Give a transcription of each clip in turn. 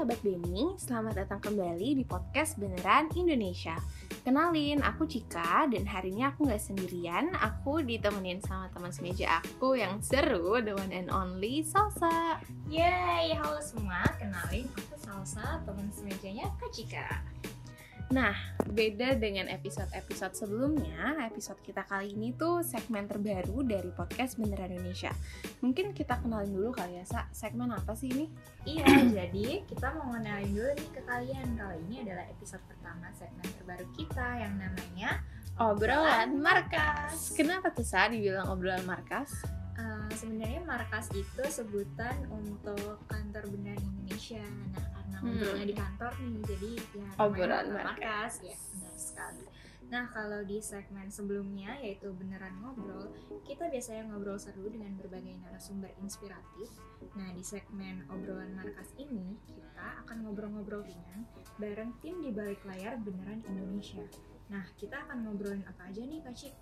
sahabat Beni, selamat datang kembali di podcast Beneran Indonesia. Kenalin, aku Cika dan hari ini aku nggak sendirian, aku ditemenin sama teman semeja aku yang seru, the one and only Salsa. Yeay, halo semua, kenalin aku Salsa, teman semejanya Kak Cika. Nah, beda dengan episode-episode sebelumnya, episode kita kali ini tuh segmen terbaru dari podcast Beneran Indonesia. Mungkin kita kenalin dulu kali ya, Sa, segmen apa sih ini? Iya, jadi kita mau kenalin dulu nih ke kalian. Kali ini adalah episode pertama segmen terbaru kita yang namanya Obrolan Markas. Kenapa tuh, Sa, dibilang obrolan markas? Uh, sebenarnya markas itu sebutan untuk kantor beneran Indonesia. Nah, karena Hmm. ngobrolnya di kantor nih, jadi ya Obrolan namanya markas. Ya, benar sekali. Nah, kalau di segmen sebelumnya yaitu beneran ngobrol, kita biasanya ngobrol seru dengan berbagai narasumber inspiratif. Nah, di segmen obrolan markas ini, kita akan ngobrol-ngobrol ringan bareng tim di balik layar beneran Indonesia. Nah, kita akan ngobrolin apa aja nih, Kak Cik?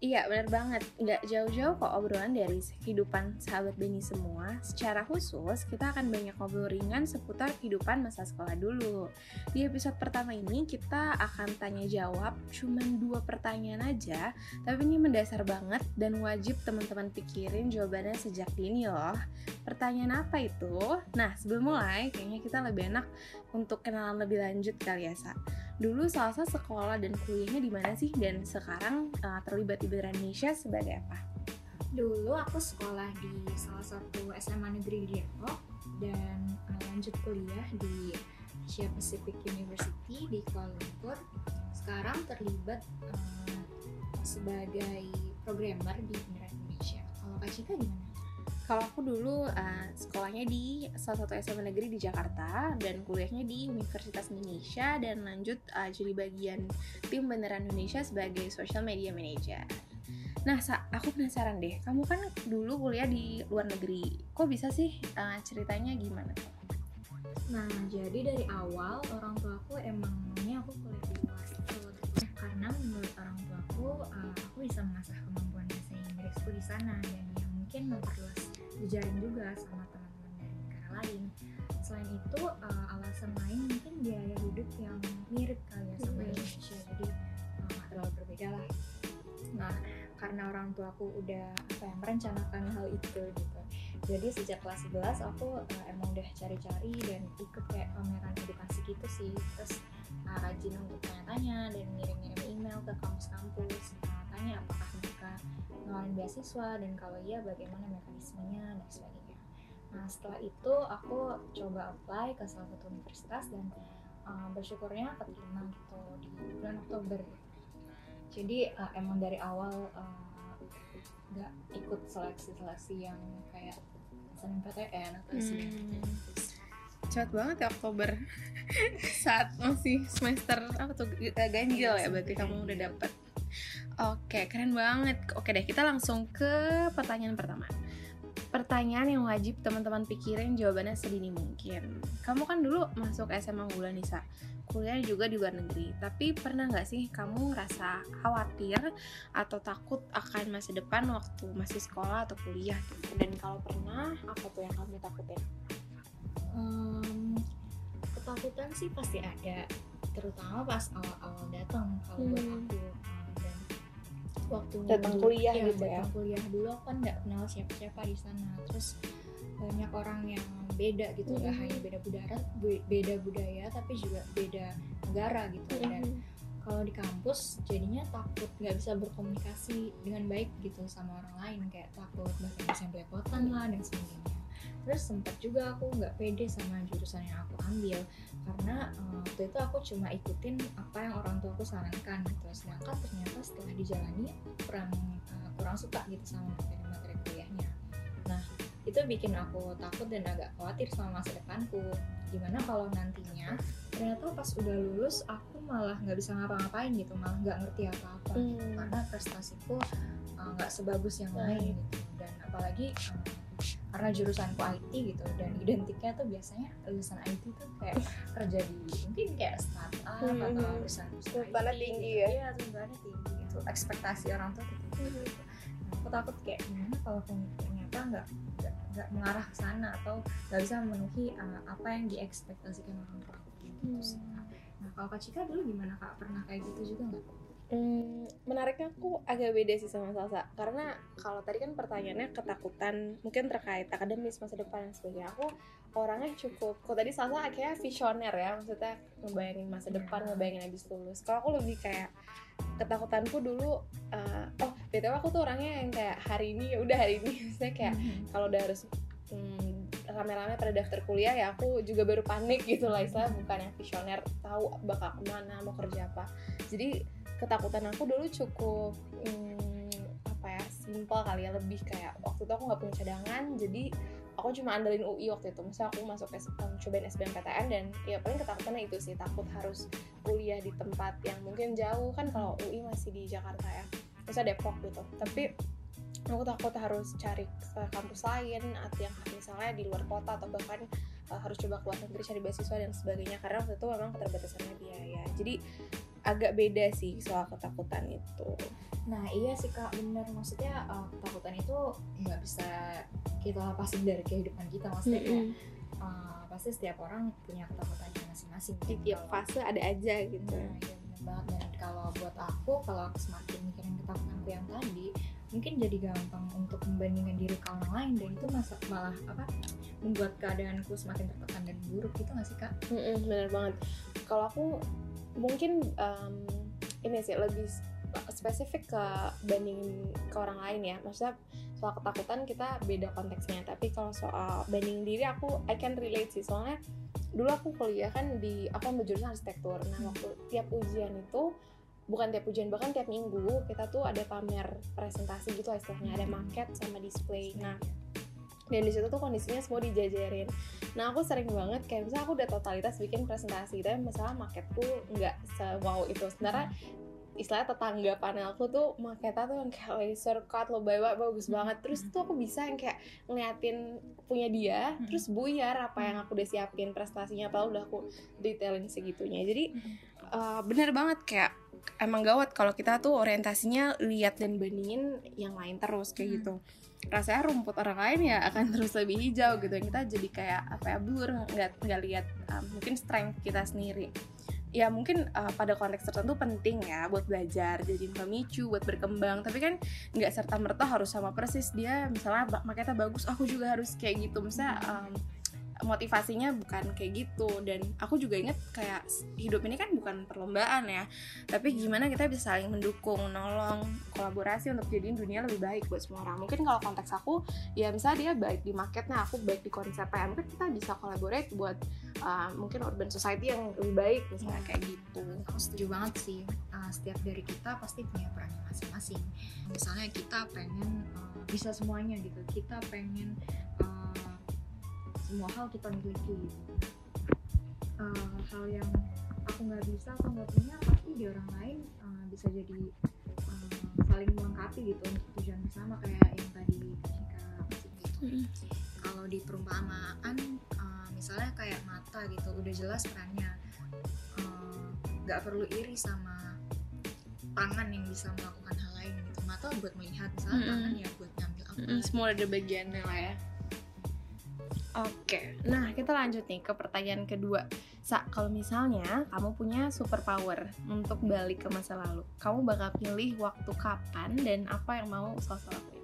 Iya bener banget, nggak jauh-jauh kok obrolan dari kehidupan sahabat Beni semua. Secara khusus, kita akan banyak ngobrol ringan seputar kehidupan masa sekolah dulu. Di episode pertama ini kita akan tanya jawab cuman dua pertanyaan aja. Tapi ini mendasar banget dan wajib teman-teman pikirin jawabannya sejak dini loh. Pertanyaan apa itu? Nah sebelum mulai, kayaknya kita lebih enak untuk kenalan lebih lanjut kali ya Sa Dulu Salsa sekolah dan kuliahnya di mana sih? Dan sekarang uh, terlibat di Indonesia sebagai apa? Dulu aku sekolah di salah satu SMA negeri di Depok dan uh, lanjut kuliah di Asia Pacific University di Kuala Lumpur. Sekarang terlibat uh, sebagai programmer di Beneran Indonesia. Kalau Kak Cika gimana? Kalau aku dulu uh, sekolahnya di salah satu SMA negeri di Jakarta dan kuliahnya di Universitas Indonesia dan lanjut uh, jadi bagian tim Beneran Indonesia sebagai social media manager. Nah, aku penasaran deh. Kamu kan dulu kuliah di luar negeri. Kok bisa sih uh, ceritanya gimana? Nah, jadi dari awal orang tua aku emang maunya aku kuliah di luar gitu. Karena menurut orang tua aku, uh, aku bisa mengasah kemampuan bahasa Inggrisku di sana dan mungkin memperluas jejaring juga sama teman-teman dari negara lain. Selain itu, uh, alasan lain mungkin biaya hidup yang mirip kali ya sama Hmm. Indonesia, jadi uh, nggak terlalu berbeda lah. Nah, karena orang tua aku udah apa ya merencanakan hal itu gitu jadi sejak kelas 11 aku uh, emang udah cari-cari dan ikut kayak pameran edukasi gitu sih. Terus uh, rajin untuk tanya-tanya dan ngirim-ngirim email ke kampus-kampus. Uh, tanya apakah mereka nawarin beasiswa dan kalau iya bagaimana mekanismenya dan sebagainya. Nah setelah itu aku coba apply ke salah satu universitas dan uh, bersyukurnya keterima gitu di bulan Oktober. Jadi uh, emang dari awal uh, nggak ikut seleksi-seleksi yang kayak SNMPTN atau SBM. Cepet banget ya Oktober. Saat masih semester apa tuh? G- ganjil ya berarti kamu udah dapet. Oke keren banget. Oke deh kita langsung ke pertanyaan pertama pertanyaan yang wajib teman-teman pikirin jawabannya sedini mungkin. Kamu kan dulu masuk SMA Unggulan Nisa kuliah juga di luar negeri. Tapi pernah nggak sih kamu ngerasa khawatir atau takut akan masa depan waktu masih sekolah atau kuliah gitu? Dan kalau pernah apa tuh yang kamu takutin? Em, ketakutan sih pasti ada terutama pas awal-awal datang kalau buat Hmm. aku. Eh, dan waktu Datang kuliah iya, gitu ya? datang kuliah dulu. Aku kan nggak kenal siapa-siapa di sana. Terus banyak orang yang beda gitu nggak Hmm. hanya beda budaya bu- beda budaya tapi juga beda negara gitu. Dan kalau di kampus jadinya takut nggak bisa berkomunikasi dengan baik gitu sama orang lain. Kayak takut bahasa Inggris yang belepotan lah dan sebagainya terus sempat juga aku nggak pede sama jurusan yang aku ambil. Karena eh, waktu itu aku cuma ikutin apa yang orang tua aku sarankan gitu. Sedangkan ternyata setelah dijalani kurang eh, kurang suka gitu sama materi-materi kuliahnya. Nah itu bikin aku takut dan agak khawatir sama masa depanku. Gimana kalau nantinya ternyata pas udah lulus aku malah nggak bisa ngapa-ngapain gitu. Malah nggak ngerti apa-apa Hmm. karena prestasiku uh, nggak sebagus yang lain gitu. Dan apalagi um, karena jurusanku IT gitu dan identiknya tuh biasanya lulusan IT tuh kayak kerja di mungkin kayak startup Hmm. atau perusahaan-perusahaan Tuntutannya IT tinggi gitu. ya? iya tuntutannya tinggi gitu ekspektasi orang tuh tinggi gitu Nah, aku takut kayak gimana kalau ternyata nggak nggak mengarah ke sana atau nggak bisa memenuhi uh, apa yang diekspektasikan orang tua gitu Hmm. nah kalau kak Cika dulu gimana kak pernah kayak gitu juga nggak Hmm, menariknya aku agak beda sih sama Salsa. Karena kalau tadi kan pertanyaannya ketakutan mungkin terkait akademis masa depan dan sebagainya. Aku orangnya cukup kalau tadi Salsa akhirnya visioner ya. Maksudnya ngebayangin masa depan ngebayangin habis lulus. Kalau aku lebih kayak ketakutanku dulu eh, oh btw aku tuh orangnya yang kayak hari ini ya udah hari ini. Maksudnya kayak kalau udah harus hmm, rame-rame pada daftar kuliah ya aku juga baru panik gitu lah istilah bukan yang visioner tahu bakal ke mana mau kerja apa. Jadi ketakutan aku dulu cukup hmm, apa ya simpel kali ya lebih kayak waktu itu aku nggak punya cadangan jadi aku cuma andelin UI waktu itu. Misalnya aku masuk S, um, cobain SBMPTN dan ya paling ketakutannya itu sih takut harus kuliah di tempat yang mungkin jauh. Kan kalau UI masih di Jakarta ya misalnya Depok gitu. Tapi aku takut harus cari ke kampus lain atau yang misalnya di luar kota atau bahkan uh, harus coba keluar negeri cari beasiswa dan sebagainya karena waktu itu memang keterbatasannya biaya. Jadi agak beda sih soal ketakutan itu. Nah iya sih kak bener. Maksudnya uh, ketakutan itu nggak bisa kita lepasin dari kehidupan kita. Maksudnya kayak uh, pasti setiap orang punya ketakutannya masing-masing. di kan. tiap Kalau- fase ada aja gitu. Nah iya bener banget. Dan kalau buat aku kalau aku semakin mikirin ketakutanku yang tadi mungkin jadi gampang untuk membandingkan diri ke orang lain dan itu masa, malah apa membuat keadaanku semakin tertekan dan buruk gitu nggak sih kak? Mm-mm, bener banget. Kalau aku mungkin um, ini sih lebih spesifik ke bandingin ke orang lain ya. Maksudnya soal ketakutan kita beda konteksnya. Tapi kalau soal bandingin diri aku I can relate sih. Soalnya dulu aku kuliah kan di aku ambil jurusan arsitektur. Nah waktu tiap ujian itu bukan tiap ujian bahkan tiap minggu kita tuh ada pamer presentasi gitu lah istilahnya. Ada maket sama display. Nah dan di situ tuh kondisinya semua dijajarin. Nah aku sering banget kayak misalnya aku udah totalitas bikin presentasi tapi masalah marketku nggak se-wow itu. Sebenarnya istilahnya tetangga panelku tuh maketnya tuh yang kayak laser cut lo bawa bagus banget. Terus tuh aku bisa yang kayak ngeliatin punya dia Hmm. terus buyar apa yang aku udah siapin prestasinya padahal udah aku detailin segitunya. Jadi uh, bener banget kayak emang gawat kalau kita tuh orientasinya lihat dan bandingin yang lain terus kayak Hmm. gitu. Rasanya rumput orang lain ya akan terus lebih hijau gitu kita jadi kayak apa ya blur nggak nggak lihat um, mungkin strength kita sendiri. Ya mungkin uh, pada konteks tertentu penting ya buat belajar jadi pemicu buat berkembang tapi kan nggak serta merta harus sama persis. Dia misalnya makanya bagus aku juga harus kayak gitu. Misalnya um, motivasinya bukan kayak gitu. Dan aku juga inget kayak hidup ini kan bukan perlombaan ya. Tapi gimana kita bisa saling mendukung nolong kolaborasi untuk jadiin dunia lebih baik buat semua orang. Mungkin kalau konteks aku ya misalnya dia baik di marketnya aku baik di konsepnya mungkin kita bisa collaborate buat uh, mungkin urban society yang lebih baik misalnya Ya. kayak gitu. Aku setuju banget sih. Uh, setiap dari kita pasti punya perannya masing-masing. Misalnya kita pengen uh, bisa semuanya gitu. Kita pengen uh, semua hal kita miliki gitu. Uh, hal yang aku nggak bisa atau nggak punya pasti di orang lain uh, bisa jadi uh, saling melengkapi gitu untuk tujuan bersama kayak yang tadi Cika kasih gitu. Kalau di perumpamaan uh, misalnya kayak mata gitu udah jelas perannya Uh, nggak perlu iri sama tangan yang bisa melakukan hal lain gitu. Mata buat melihat misalnya Mm-mm. tangan ya buat ngambil apa Mm, semua ada bagiannya lah ya Oke, nah kita lanjut nih ke pertanyaan kedua. Sa, kalau misalnya kamu punya superpower untuk balik ke masa lalu, kamu bakal pilih waktu kapan dan apa yang mau Salsa lakuin?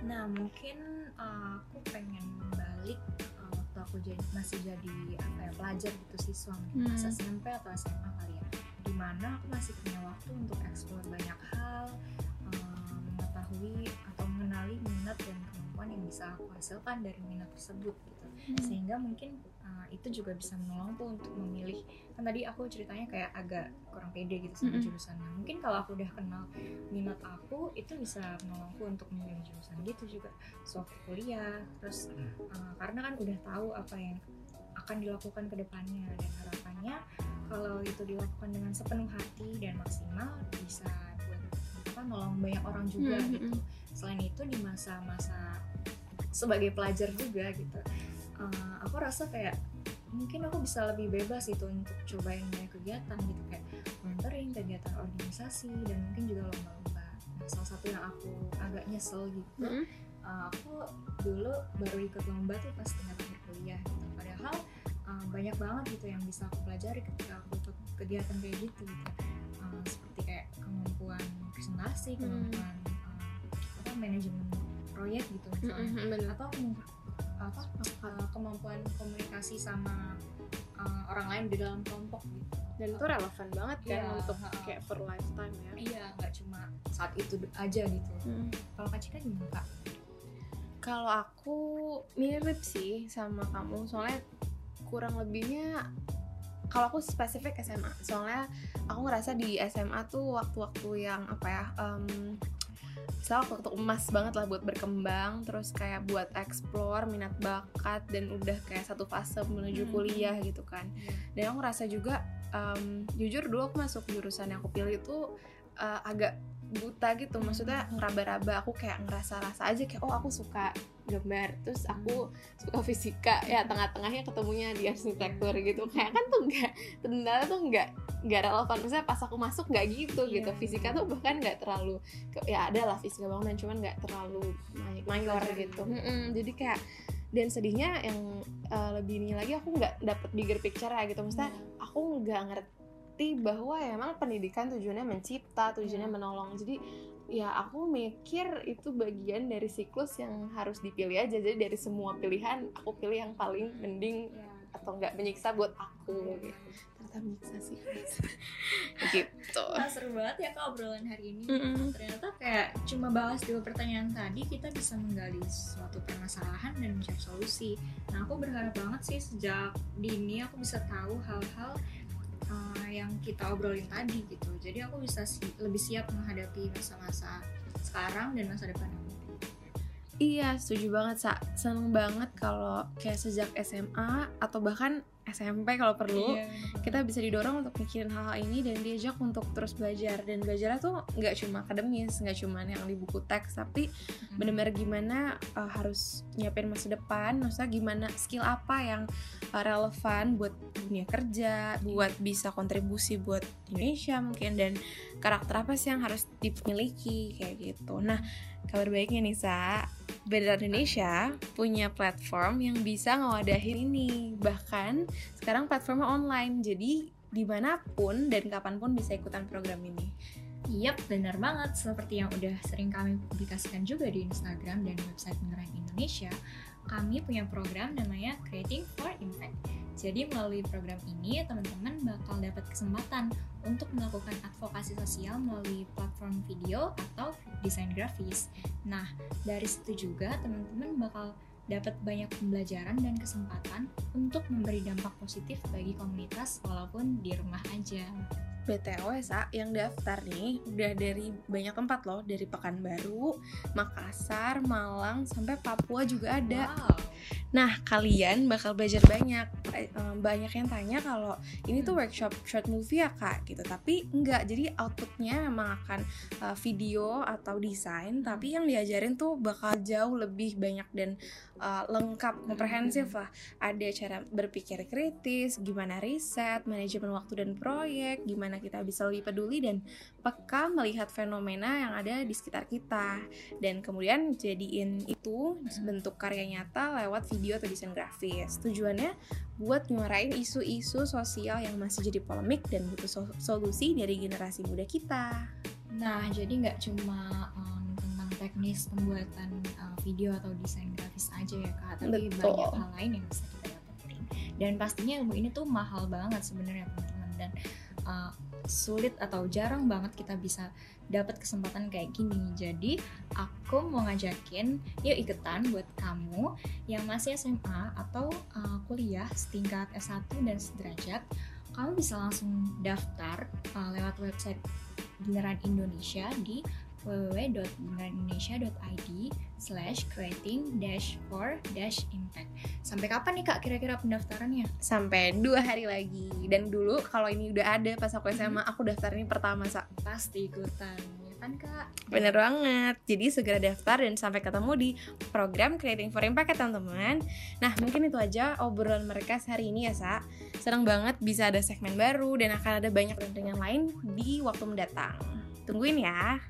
nah mungkin uh, aku pengen balik uh, waktu aku jadi masih jadi apa ya pelajar gitu siswa mungkin pas Hmm. SMP atau SMA kali ya di mana aku masih punya waktu untuk eksplor banyak hal mengetahui atau mengenali minat dan kemampuan yang bisa aku hasilkan dari minat tersebut gitu. Sehingga mungkin uh, itu juga bisa menolongku untuk memilih. Kan tadi aku ceritanya kayak agak kurang pede gitu sama Mm-mm. jurusannya. Mungkin kalau aku udah kenal minat aku itu bisa menolongku untuk memilih jurusan gitu juga. Sewaktu kuliah terus uh, karena kan udah tahu apa yang akan dilakukan ke depannya dan harapannya kalau itu dilakukan dengan sepenuh hati dan maksimal bisa buat apa nolong banyak orang juga Hmm, gitu. selain itu di masa-masa sebagai pelajar juga gitu uh, aku rasa kayak mungkin aku bisa lebih bebas itu untuk cobain banyak kegiatan gitu kayak volunteering kegiatan organisasi dan mungkin juga lomba-lomba. Nah, salah satu yang aku agak nyesel gitu Mm-mm. uh, aku dulu baru ikut lomba tuh pas tingkat akhir kuliah gitu. Padahal uh, banyak banget gitu yang bisa aku pelajari ketika aku ikut kegiatan kayak gitu gitu. Uh, seperti kayak kemampuan presentasi Hmm. kemampuan uh, apa manajemen proyek gitu misalnya. Mm-mm, bener. atau kemampu- apa uh, kemampuan komunikasi sama uh, orang lain di dalam kelompok gitu. Dan itu relevan banget kan Iya, untuk kayak for lifetime ya. Iya nggak cuma saat itu aja gitu. Kalau kak Cika gimana kak? Kalau aku mirip sih sama kamu, soalnya kurang lebihnya kalau aku spesifik SMA, soalnya aku ngerasa di SMA tuh waktu-waktu yang apa ya, um, misalnya waktu emas banget lah buat berkembang, terus kayak buat explore minat bakat dan udah kayak satu fase menuju Hmm. kuliah gitu kan. Dan aku ngerasa juga, um, jujur dulu aku masuk jurusan yang aku pilih itu uh, agak buta gitu. Maksudnya ngeraba-raba aku kayak ngerasa-rasa aja kayak oh aku suka gambar. Terus aku suka fisika. Ya tengah-tengahnya ketemunya di arsitektur gitu. Kayak kan tuh nggak ternyata tuh nggak nggak relevan. Maksudnya pas aku masuk nggak gitu gitu. Iya. fisika tuh bahkan nggak terlalu ya ada lah fisika bangunan cuman nggak terlalu may- mayor gitu. Mm-mm, jadi kayak dan sedihnya yang uh, lebih ini lagi aku nggak dapet bigger picture ya gitu. Maksudnya aku nggak ngerti bahwa ya emang pendidikan tujuannya mencipta tujuannya Iya. menolong. Jadi ya aku mikir itu bagian dari siklus yang harus dipilih aja. Jadi dari semua pilihan aku pilih yang paling mending ya atau nggak menyiksa buat aku gitu. Ternyata menyiksa sih. Gitu. Wah, seru banget ya kak obrolan hari ini. Mm-mm. ternyata kayak cuma bahas dua pertanyaan tadi kita bisa menggali suatu permasalahan dan mencari solusi. Nah aku berharap banget sih sejak dini aku bisa tahu hal-hal uh, yang kita obrolin tadi gitu. Jadi aku bisa si- lebih siap menghadapi masa-masa sekarang dan masa depan nanti Iya, setuju banget, Sa. Seneng banget kalau kayak sejak SMA atau bahkan SMP kalau perlu Iya, kita bisa didorong untuk mikirin hal-hal ini dan diajak untuk terus belajar. Dan belajarnya tuh nggak cuma akademis nggak cuma yang di buku teks tapi benar-benar gimana uh, harus nyiapin masa depan maksudnya gimana skill apa yang uh, relevan buat dunia kerja buat bisa kontribusi buat Indonesia mungkin dan karakter apa sih yang harus dimiliki kayak gitu. Nah kabar baiknya nih Sa Indonesia punya platform yang bisa ngewadahin ini bahkan sekarang platformnya online jadi di mana pun dan kapan pun bisa ikutan program ini Yap, benar banget. Seperti yang udah sering kami publikasikan juga di Instagram dan website Beneran Indonesia, kami punya program namanya Creating for Impact. Jadi melalui program ini, teman-teman bakal dapat kesempatan untuk melakukan advokasi sosial melalui platform video atau desain grafis. Nah, dari situ juga teman-teman bakal dapat banyak pembelajaran dan kesempatan untuk memberi dampak positif bagi komunitas walaupun di rumah aja. BTW Sa, yang daftar nih udah dari banyak tempat loh Dari Pekanbaru, Makassar, Malang, sampai Papua juga ada Wow. Nah, kalian bakal belajar banyak. Eh, em, Banyak yang tanya kalau ini tuh workshop short movie ya kak, gitu. Tapi enggak. Jadi outputnya memang akan eh, video atau desain. Tapi yang diajarin tuh bakal jauh lebih banyak dan eh, lengkap, komprehensif lah. Ada cara berpikir kritis, gimana riset, manajemen waktu dan proyek, gimana kita bisa lebih peduli dan peka melihat fenomena yang ada di sekitar kita dan kemudian jadiin itu bentuk karya nyata lewat video atau desain grafis. Tujuannya buat nyuarain isu-isu sosial yang masih jadi polemik dan butuh so- solusi dari generasi muda kita. Nah, jadi nggak cuma um, tentang teknis pembuatan uh, video atau desain grafis aja ya kak, tapi Betul. banyak hal lain yang bisa kita dapetin. Dan pastinya ilmu ini tuh mahal banget sebenarnya teman-teman dan uh, sulit atau jarang banget kita bisa dapat kesempatan kayak gini. Jadi aku mau ngajakin yuk ikutan buat kamu yang masih SMA atau uh, kuliah setingkat S1 dan sederajat. Kamu bisa langsung daftar uh, lewat website Beneran Indonesia di www.beneranindonesia.id slash creating dash for dash impact sampai kapan nih kak kira-kira pendaftarannya? Sampai dua hari lagi. Dan dulu kalau ini udah ada pas aku SMA, aku daftar ini pertama, Sa. pasti ikutan ya kan kak? Bener banget. Jadi segera daftar dan sampai ketemu di program Creating for Impact ya teman-teman. Nah mungkin itu aja obrolan mereka hari ini ya Sa. Senang banget bisa ada segmen baru dan akan ada banyak pendampingan lain di waktu mendatang. Tungguin ya.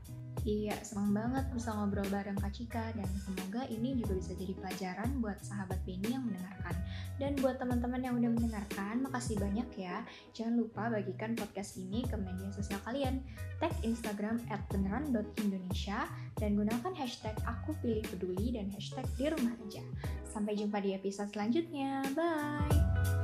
Iya, senang banget bisa ngobrol bareng Kak Cika dan semoga ini juga bisa jadi pelajaran buat sahabat Beni yang mendengarkan. Dan buat teman-teman yang udah mendengarkan, makasih banyak ya. Jangan lupa bagikan podcast ini ke media sosial kalian. Tag Instagram at beneran.indonesia dan gunakan hashtag aku pilih peduli dan hashtag di rumah aja. Sampai jumpa di episode selanjutnya. Bye!